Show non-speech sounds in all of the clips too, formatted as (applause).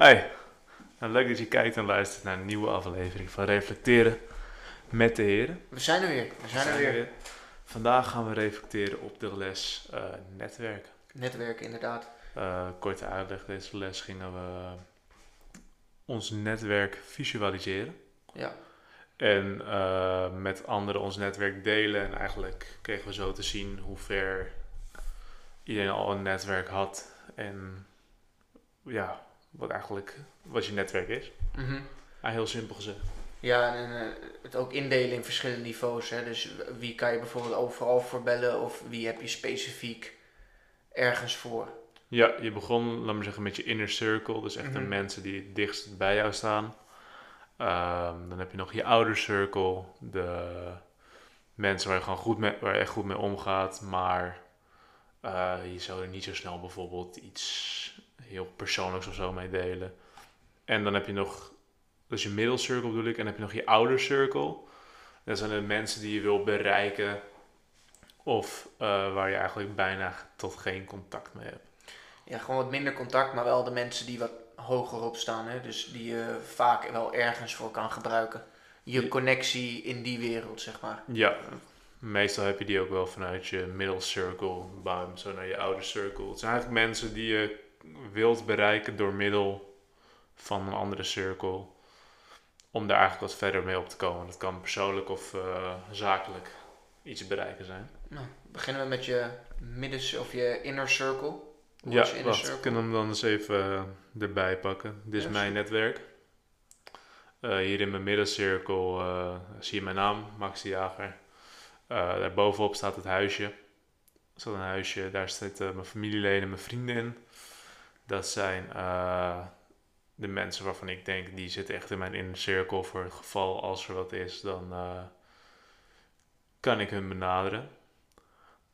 Hey, nou, leuk dat je kijkt en luistert naar een nieuwe aflevering van Reflecteren met de Heren. We zijn er weer. We zijn er weer. Vandaag gaan we reflecteren op de les uh, netwerken. Netwerken, inderdaad. Uh, korte uitleg, deze les gingen we ons netwerk visualiseren. Ja. En uh, met anderen ons netwerk delen. En eigenlijk kregen we zo te zien hoe ver iedereen al een netwerk had. En ja, wat eigenlijk wat je netwerk is. Mm heel simpel gezegd. Ja, en uh, het ook indelen in verschillende niveaus. Hè? Dus wie kan je bijvoorbeeld overal voor bellen of wie heb je specifiek ergens voor? Ja, je begon, laat maar zeggen, met je inner circle. Dus echt de mhm. mensen die het dichtst bij jou staan. Um, dan heb je nog je outer circle. De mensen waar je gewoon goed mee, waar je echt goed mee omgaat. Maar uh, je zou er niet zo snel bijvoorbeeld iets heel persoonlijks of zo mee delen. En dan heb je nog, dus je middelcirkel bedoel ik, en dan heb je nog je ouder circle. Dat zijn de mensen die je wil bereiken of uh, waar je eigenlijk bijna tot geen contact mee hebt. Ja, gewoon wat minder contact, maar wel de mensen die wat hoger op staan. Hè? Dus die je vaak wel ergens voor kan gebruiken. Je connectie in die wereld, zeg maar. Ja, meestal heb je die ook wel vanuit je middle circle, zo naar je oude circle. Het zijn eigenlijk mensen die je wilt bereiken door middel van een andere cirkel. Om daar eigenlijk wat verder mee op te komen. Dat kan persoonlijk of uh, zakelijk iets bereiken zijn. Nou, beginnen we met je midden of je inner circle. Hoe ja, inner wacht, circle? kunnen we hem dan eens even uh, erbij pakken. Dit is mijn netwerk. Uh, hier in mijn middencirkel zie je mijn naam, Max de Jager. daarbovenop staat het huisje. Er staat een huisje, daar zitten mijn familieleden, mijn vrienden in. Dat zijn uh, de mensen waarvan ik denk, die zitten echt in mijn inner cirkel. Voor het geval als er wat is, dan uh, kan ik hun benaderen.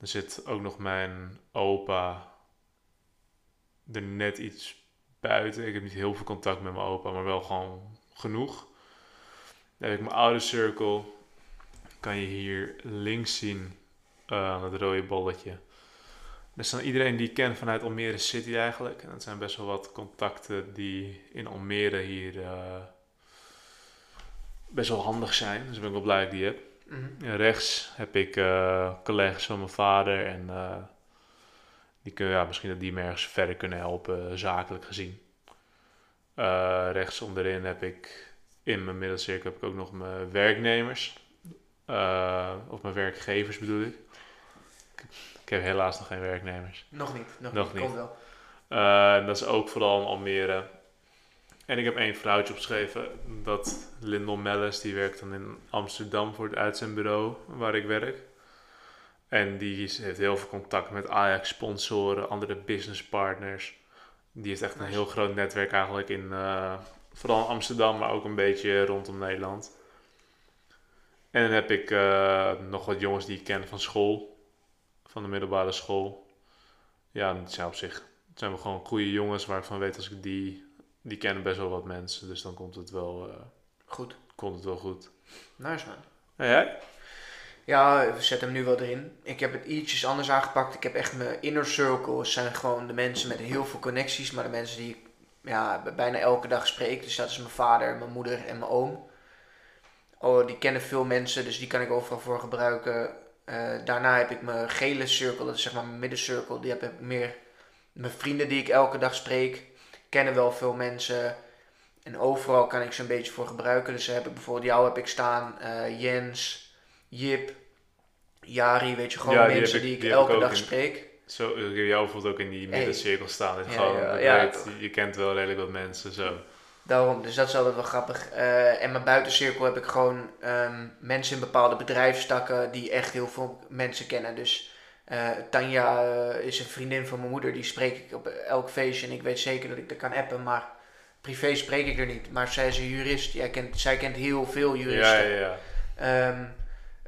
Er zit ook nog mijn opa er net iets buiten. Ik heb niet heel veel contact met mijn opa, maar wel gewoon genoeg. Dan heb ik mijn oude cirkel. Kan je hier links zien uh, aan het rode bolletje. Is dan iedereen die ik ken vanuit Almere City eigenlijk. En dat zijn best wel wat contacten die in Almere hier uh, best wel handig zijn. Dus ik ben wel blij dat ik die heb. Mm rechts heb ik uh, collega's van mijn vader. En uh, die kunnen, ja, misschien dat die me ergens verder kunnen helpen, zakelijk gezien. rechts onderin heb ik in mijn middelcirkel heb ik ook nog mijn werknemers. of mijn werkgevers bedoel ik. Ik heb helaas nog geen werknemers. Nog niet, nog, nog niet. Komt wel. Uh, dat is ook vooral in Almere. En ik heb één vrouwtje opgeschreven. Dat Lindon Mellis, die werkt dan in Amsterdam voor het uitzendbureau waar ik werk. En die heeft heel veel contact met Ajax-sponsoren, andere businesspartners. Die heeft echt een heel groot netwerk eigenlijk in, uh, vooral in Amsterdam, maar ook een beetje rondom Nederland. En dan heb ik uh, nog wat jongens die ik ken van school van de middelbare school. Ja, het zijn op zich het zijn we gewoon goede jongens waarvan weet als ik die, die kennen best wel wat mensen. Dus dan komt het wel uh, goed. Komt het wel goed. Nice man. En jij? Ja, we zetten hem nu wel erin. Ik heb het ietsjes anders aangepakt. Ik heb echt mijn inner circle. zijn gewoon de mensen met heel veel connecties. Maar de mensen die ik ja, bijna elke dag spreek. Dus dat is mijn vader, mijn moeder en mijn oom. Oh, die kennen veel mensen, dus die kan ik overal voor gebruiken. Uh, daarna heb ik mijn gele cirkel, dat is zeg maar mijn middencirkel. Die heb ik meer mijn vrienden die ik elke dag spreek. Kennen wel veel mensen. En overal kan ik ze een beetje voor gebruiken. Dus heb ik bijvoorbeeld jou heb ik staan, uh, Jens, Jip, Jari, weet je, gewoon mensen die ik, elke dag spreek. Zo, ik heb jou bijvoorbeeld ook in die middencirkel staan. Ja, gewoon, ja, weet, je kent wel redelijk wat mensen, zo. Daarom, dus dat is altijd wel grappig. Uh, en mijn buitencirkel heb ik gewoon um, mensen in bepaalde bedrijfstakken die echt heel veel mensen kennen. Dus uh, Tanja uh, is een vriendin van mijn moeder, die spreek ik op elk feestje en ik weet zeker dat ik er kan appen, maar privé spreek ik er niet. Maar zij is een jurist, Jij kent, zij kent heel veel juristen. Ja, ja, ja. Um,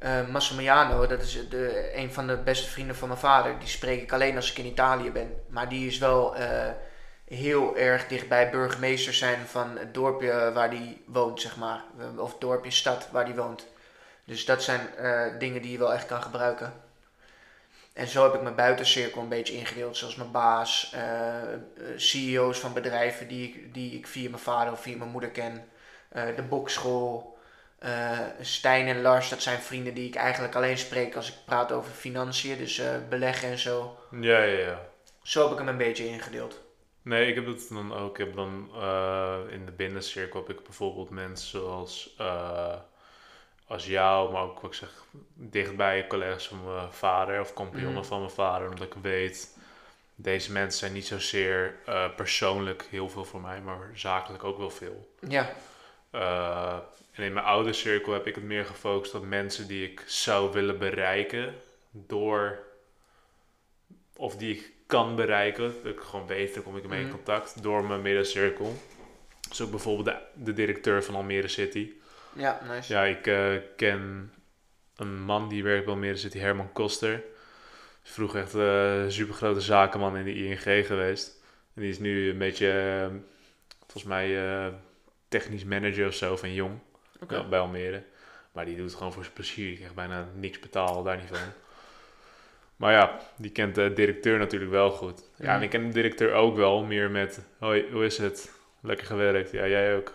uh, Massimiliano, dat is de, een van de beste vrienden van mijn vader, die spreek ik alleen als ik in Italië ben. Maar die is wel heel erg dichtbij burgemeester zijn van het dorpje waar die woont, zeg maar. Of het dorpje, stad waar die woont. Dus dat zijn uh, dingen die je wel echt kan gebruiken. En zo heb ik mijn buitencirkel een beetje ingedeeld, zoals mijn baas, eh, eh, CEO's van bedrijven die, ik- die ik via mijn vader of via mijn moeder ken, eh, de bokschool, eh, Stijn en Lars, dat zijn vrienden die ik eigenlijk alleen spreek als ik praat over financiën, dus eh, beleggen en zo. Ja, ja, ja. Zo heb ik hem een beetje ingedeeld. Nee, ik heb dat dan ook. Ik heb dan eh, in de binnencirkel heb ik bijvoorbeeld mensen zoals eh, als jou, maar ook wat ik zeg, dichtbij collega's van mijn vader of kampioenen Mhm. van mijn vader, omdat ik weet, deze mensen zijn niet zozeer eh, persoonlijk heel veel voor mij, maar zakelijk ook wel veel. Ja, en in mijn oude cirkel heb ik het meer gefocust op mensen die ik zou willen bereiken door, of die ik kan bereiken, dat ik gewoon weet, daar kom ik mee in Mhm. contact, door mijn middencirkel. Dus ook bijvoorbeeld de, de directeur van Almere City. ja, nice. Ja, ik eh, ken een man die werkt bij Almere City, Herman Koster. Is vroeger echt eh, een super grote zakenman in de ING geweest. En die is nu een beetje, eh, volgens mij, technisch manager of zo van Jong. Bij Almere. Maar die doet het gewoon voor zijn plezier. Die krijgt bijna niks betaald, daar niet van. Maar ja, die kent de directeur natuurlijk wel goed. Ja, en ik ken de directeur ook wel meer met... Hoi, hoe is het? Lekker gewerkt. Ja, jij ook.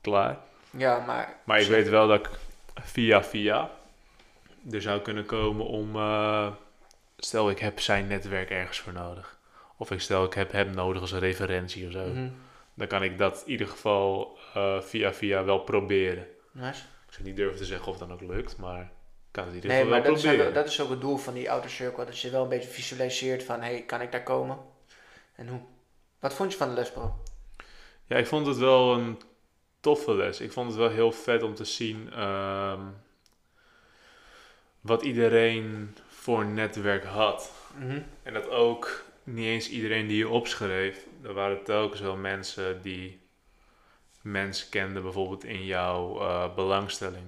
Klaar. Ja, maar... Maar ik weet wel dat ik via via er zou kunnen komen om... eh, stel, ik heb zijn netwerk ergens voor nodig. Of ik stel, ik heb hem nodig als een referentie of zo. Mhm. Dan kan ik dat in ieder geval eh, via via wel proberen. Nice. Ik zou niet durven te zeggen of dan ook lukt, maar kan het in ieder Nee, maar wel dat is, ook, proberen. dat is ook het doel van die outer circle. Dat je wel een beetje visualiseert van, hey, kan ik daar komen? En hoe? Wat vond je van de les, bro? Ja, ik vond het wel een toffe les. Ik vond het wel heel vet om te zien ehm, wat iedereen voor netwerk had. Mhm. En dat ook niet eens iedereen die je opschreef. Er waren telkens wel mensen die mensen kenden, bijvoorbeeld in jouw eh, belangstelling.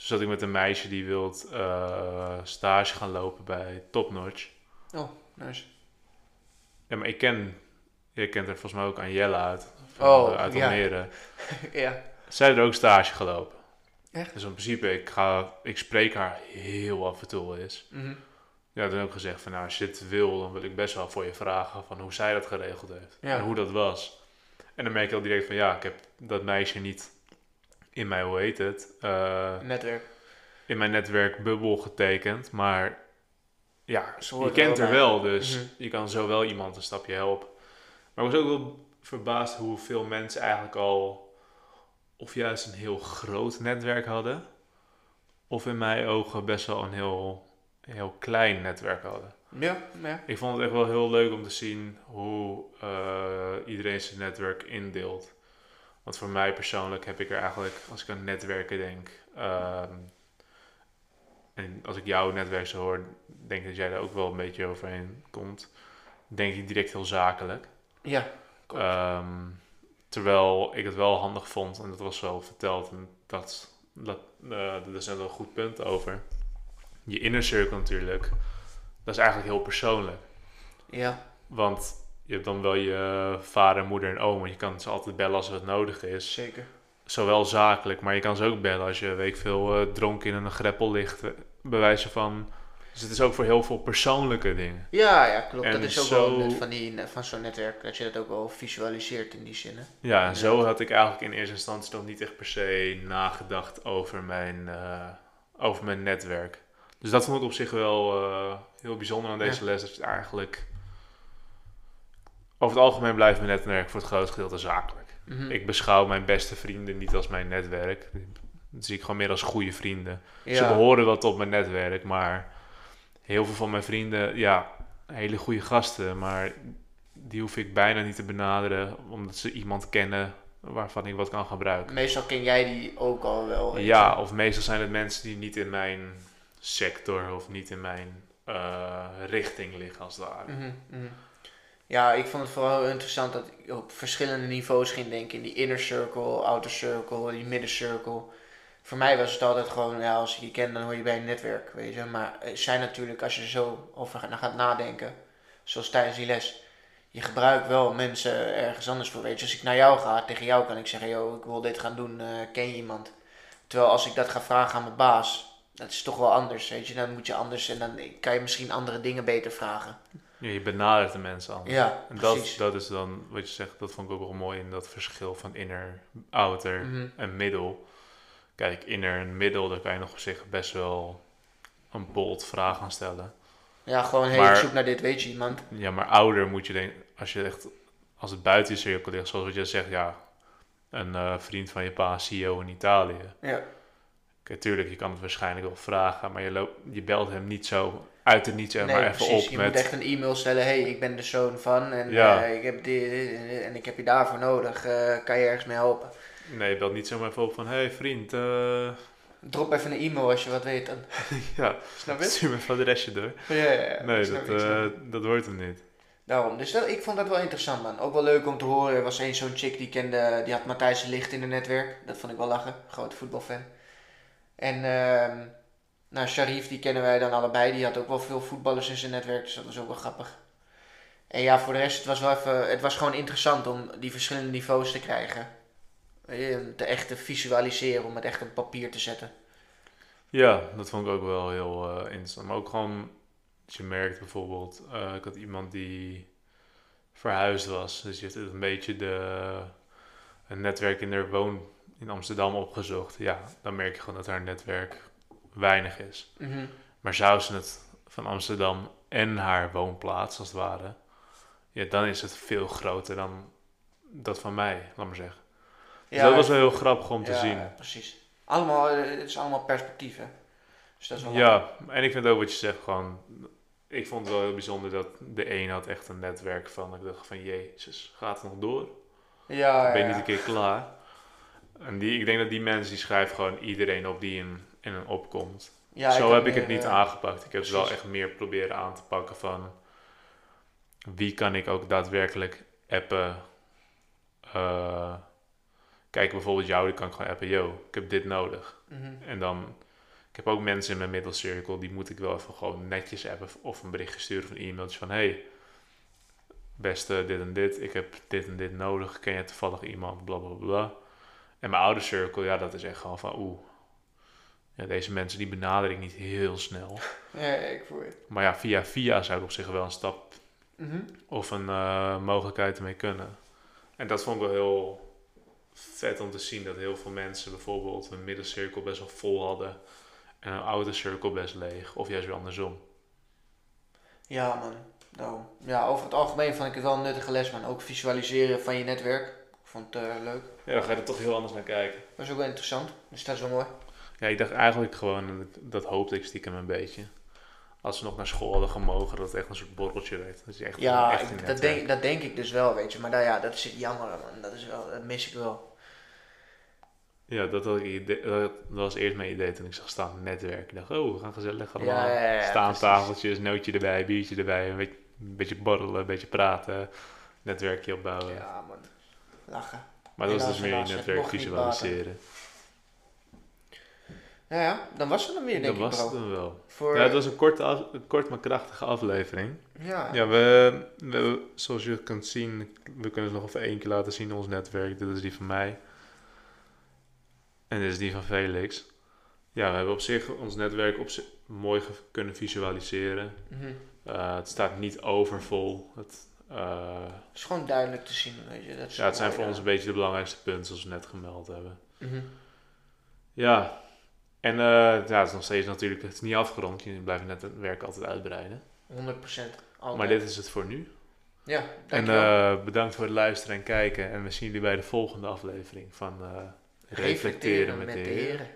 Zo zat ik met een meisje die wilt eh, stage gaan lopen bij Topnotch. Oh, nice. Ja, maar ik ken, je kent er volgens mij ook Anjella uit, van, Oh, uit ja. Almere. (laughs) ja. Zij heeft er ook stage gelopen. Echt? Dus in principe, ik, ga, ik spreek haar heel af en toe eens. Mhm. Ja, toen heb ik gezegd van nou, als je dit wil, dan wil ik best wel voor je vragen van hoe zij dat geregeld heeft. Ja. En hoe dat was. En dan merk je al direct van ja, ik heb dat meisje niet in mijn, hoe heet het, eh, Netwerk. in mijn netwerkbubbel getekend. Maar ja, je kent er er wel wel, dus Mhm. je kan zo wel iemand een stapje helpen. Maar ik was ook wel verbaasd hoeveel mensen eigenlijk al of juist een heel groot netwerk hadden. Of in mijn ogen best wel een heel, heel klein netwerk hadden. Ja, ja. Ik vond het echt wel heel leuk om te zien hoe eh, iedereen zijn netwerk indeelt. Want voor mij persoonlijk heb ik er eigenlijk, als ik aan netwerken denk, ehm, en als ik jouw netwerk zo hoor, denk ik dat jij daar ook wel een beetje overheen komt. Denk ik direct heel zakelijk. Ja. Ehm, terwijl ik het wel handig vond, en dat was wel verteld, en dat, dat, eh daar is net wel een goed punt over. Je inner circle natuurlijk, dat is eigenlijk heel persoonlijk. Ja. Want je hebt dan wel je vader, moeder en oom. en Je kan ze altijd bellen als het nodig is. Zeker. Zowel zakelijk, maar je kan ze ook bellen als je, weet ik veel, eh, dronken in een greppel ligt. eh, Bij wijze van... Dus het is ook voor heel veel persoonlijke dingen. Ja, ja, klopt. En dat is ook zo- wel net van, die, van zo'n netwerk. Dat je dat ook wel visualiseert in die zin. hè. Ja, en zo had ik eigenlijk in eerste instantie nog niet echt per se nagedacht over mijn, eh, over mijn netwerk. Dus dat vond ik op zich wel heel bijzonder aan deze les. Dat je eigenlijk... Over het algemeen blijft mijn netwerk voor het grootste gedeelte zakelijk. Mhm. Ik beschouw mijn beste vrienden niet als mijn netwerk. Dat zie ik gewoon meer als goede vrienden. Ze behoren wel tot mijn netwerk, maar heel veel van mijn vrienden, ja, hele goede gasten, maar die hoef ik bijna niet te benaderen, omdat ze iemand kennen waarvan ik wat kan gebruiken. Meestal ken jij die ook al wel. Ja, of meestal zijn het mensen die niet in mijn sector of niet in mijn eh, richting liggen, als het ware. Mhm, mhm. Ja, ik vond het vooral interessant dat ik op verschillende niveaus ging denken. In die inner circle, outer circle, die middencircle. Voor mij was het altijd gewoon, ja, als je je kent, dan hoor je bij een netwerk, weet je. Maar zijn natuurlijk, als je er zo over gaat, nadenken, zoals tijdens die les, je gebruikt wel mensen ergens anders voor, weet je. Als ik naar jou ga, tegen jou kan ik zeggen, yo, ik wil dit gaan doen, eh, ken je iemand? Terwijl als ik dat ga vragen aan mijn baas, dat is toch wel anders, weet je. Dan moet je anders en dan kan je misschien andere dingen beter vragen. Ja, je benadert de mensen anders. Ja, En dat, precies. dat is dan, wat je zegt, dat vond ik ook wel mooi in dat verschil van inner, outer Mhm. en middel. Kijk, inner en middel, daar kan je nog op zich best wel een bold vraag aan stellen. Ja, gewoon, hey, Maar- ik zoek naar dit, weet je iemand. Ja, maar ouder moet je denken, als je echt, als het buiten je cirkel ligt, zoals wat je zegt, ja, een eh, vriend van je pa, CEO in Italië. Ja, tuurlijk, je kan het waarschijnlijk wel vragen, maar je, loopt, je belt hem niet zo uit het niet zeg nee, maar even precies. op je met... moet echt een e-mail stellen, hey, ik ben de zoon van en Ja. eh, ik heb dit, en en ik heb je daarvoor nodig. Eh, kan je ergens mee helpen? Nee, je belt niet zomaar even op van, hey vriend, eh, Drop even een e-mail als je wat weet dan. (laughs) ja, Snap je? (laughs) stuur me van de restje door. Ja, ja, ja. Nee, dat, je, je. dat wordt hem niet. Daarom. Dus dat, ik vond dat wel interessant, man. Ook wel leuk om te horen. Er was één zo'n chick die kende, die had Matthijs Licht in het netwerk. Dat vond ik wel lachen. Groot voetbalfan. En, ehm nou, Sharif, die kennen wij dan allebei. Die had ook wel veel voetballers in zijn netwerk, dus dat was ook wel grappig. En ja, voor de rest, het was wel even, het was gewoon interessant om die verschillende niveaus te krijgen. Om te echt te visualiseren, om het echt op papier te zetten. Ja, dat vond ik ook wel heel eh, interessant. Maar ook gewoon, je merkt bijvoorbeeld, eh, ik had iemand die verhuisd was. Dus je heeft een beetje de, het netwerk in haar woon in Amsterdam opgezocht. Ja, dan merk je gewoon dat haar netwerk weinig is. Mhm. Maar zou ze het van Amsterdam en haar woonplaats als het ware, ja, dan is het veel groter dan dat van mij, laat maar zeggen. Dus dat was wel heel grappig om te ja, zien. precies. Allemaal, eh, het is allemaal perspectief, hè. Dus dat is wel Ja, en ik vind ook wat je zegt gewoon. Ik vond het wel heel bijzonder dat de een had echt een netwerk van. Ik dacht van jezus, gaat het nog door? Ja, ben je ja, niet een keer klaar? En die, ik denk dat die mensen die schrijven gewoon iedereen op die in, in een opkomt. ja. Zo heb ik het niet eh, aangepakt. Ik heb het wel echt meer proberen aan te pakken van wie kan ik ook daadwerkelijk appen. Eh, kijk bijvoorbeeld jou, die kan ik gewoon appen. Yo, ik heb dit nodig. mhm. En dan, ik heb ook mensen in mijn middelcirkel, die moet ik wel even gewoon netjes appen of een berichtje sturen of een e-mailtje van hey, beste dit en dit, ik heb dit en dit nodig, ken je toevallig iemand, bla bla bla. En mijn oude cirkel, ja, dat is echt gewoon van oeh, ja, deze mensen die benader ik niet heel snel. Ja, ik voel het. Maar ja, via via zou ik op zich wel een stap Mhm. of een eh, mogelijkheid ermee kunnen. En dat vond ik wel heel vet om te zien dat heel veel mensen bijvoorbeeld een middencirkel best wel vol hadden en een oude cirkel best leeg, of juist weer andersom. Ja, man. Daarom. Ja, over het algemeen vond ik het wel een nuttige les, man. Ook visualiseren van je netwerk. Vond het eh, leuk. Ja, dan ga je er toch heel anders naar kijken. Dat is ook wel interessant. Dus dat is wel mooi. Ja, ik dacht eigenlijk gewoon, dat, hoopte ik stiekem een beetje, als ze nog naar school hadden gemogen, dat het echt een soort borreltje werd. Dat je echt, Ja, echt ik- dat, denk, dat denk ik dus wel, weet je. Maar nou ja, dat is het jammer, man. Dat, is wel, dat mis ik wel. Ja, dat, had ik idee, dat was eerst mijn idee toen ik zag staan netwerk. Ik dacht, oh, we gaan gezellig allemaal Ja, ja, ja, staan tafeltjes, nootje erbij, biertje erbij, een beetje, een beetje borrelen, een beetje praten, netwerkje opbouwen. Ja, man. Lachen. maar dat helaas, dus meer je netwerk visualiseren. Ja, ja. Dan was het dan weer, denk Dat ik, was het dan wel. Voor, Ja, het was een kort, af- een kort maar krachtige aflevering. ja. Ja, we, we, zoals je kunt zien, we kunnen het nog even één keer laten zien, ons netwerk. Dit is die van mij. En dit is die van Felix. Ja, we hebben op zich ons netwerk op mooi kunnen visualiseren. Mhm. Eh, het staat niet overvol. Het, Het is gewoon duidelijk te zien, weet je. Dat ja, het zijn voor ons een beetje de belangrijkste punten, zoals we net gemeld hebben. Mhm. Ja, en eh, ja, het is nog steeds natuurlijk het is niet afgerond. Je blijft net het werk altijd uitbreiden. 100%. Altijd. Maar dit is het voor nu. Ja, En dankjewel. eh, bedankt voor het luisteren en kijken. En we zien jullie bij de volgende aflevering van eh, Reflecteren met de Heer. heren.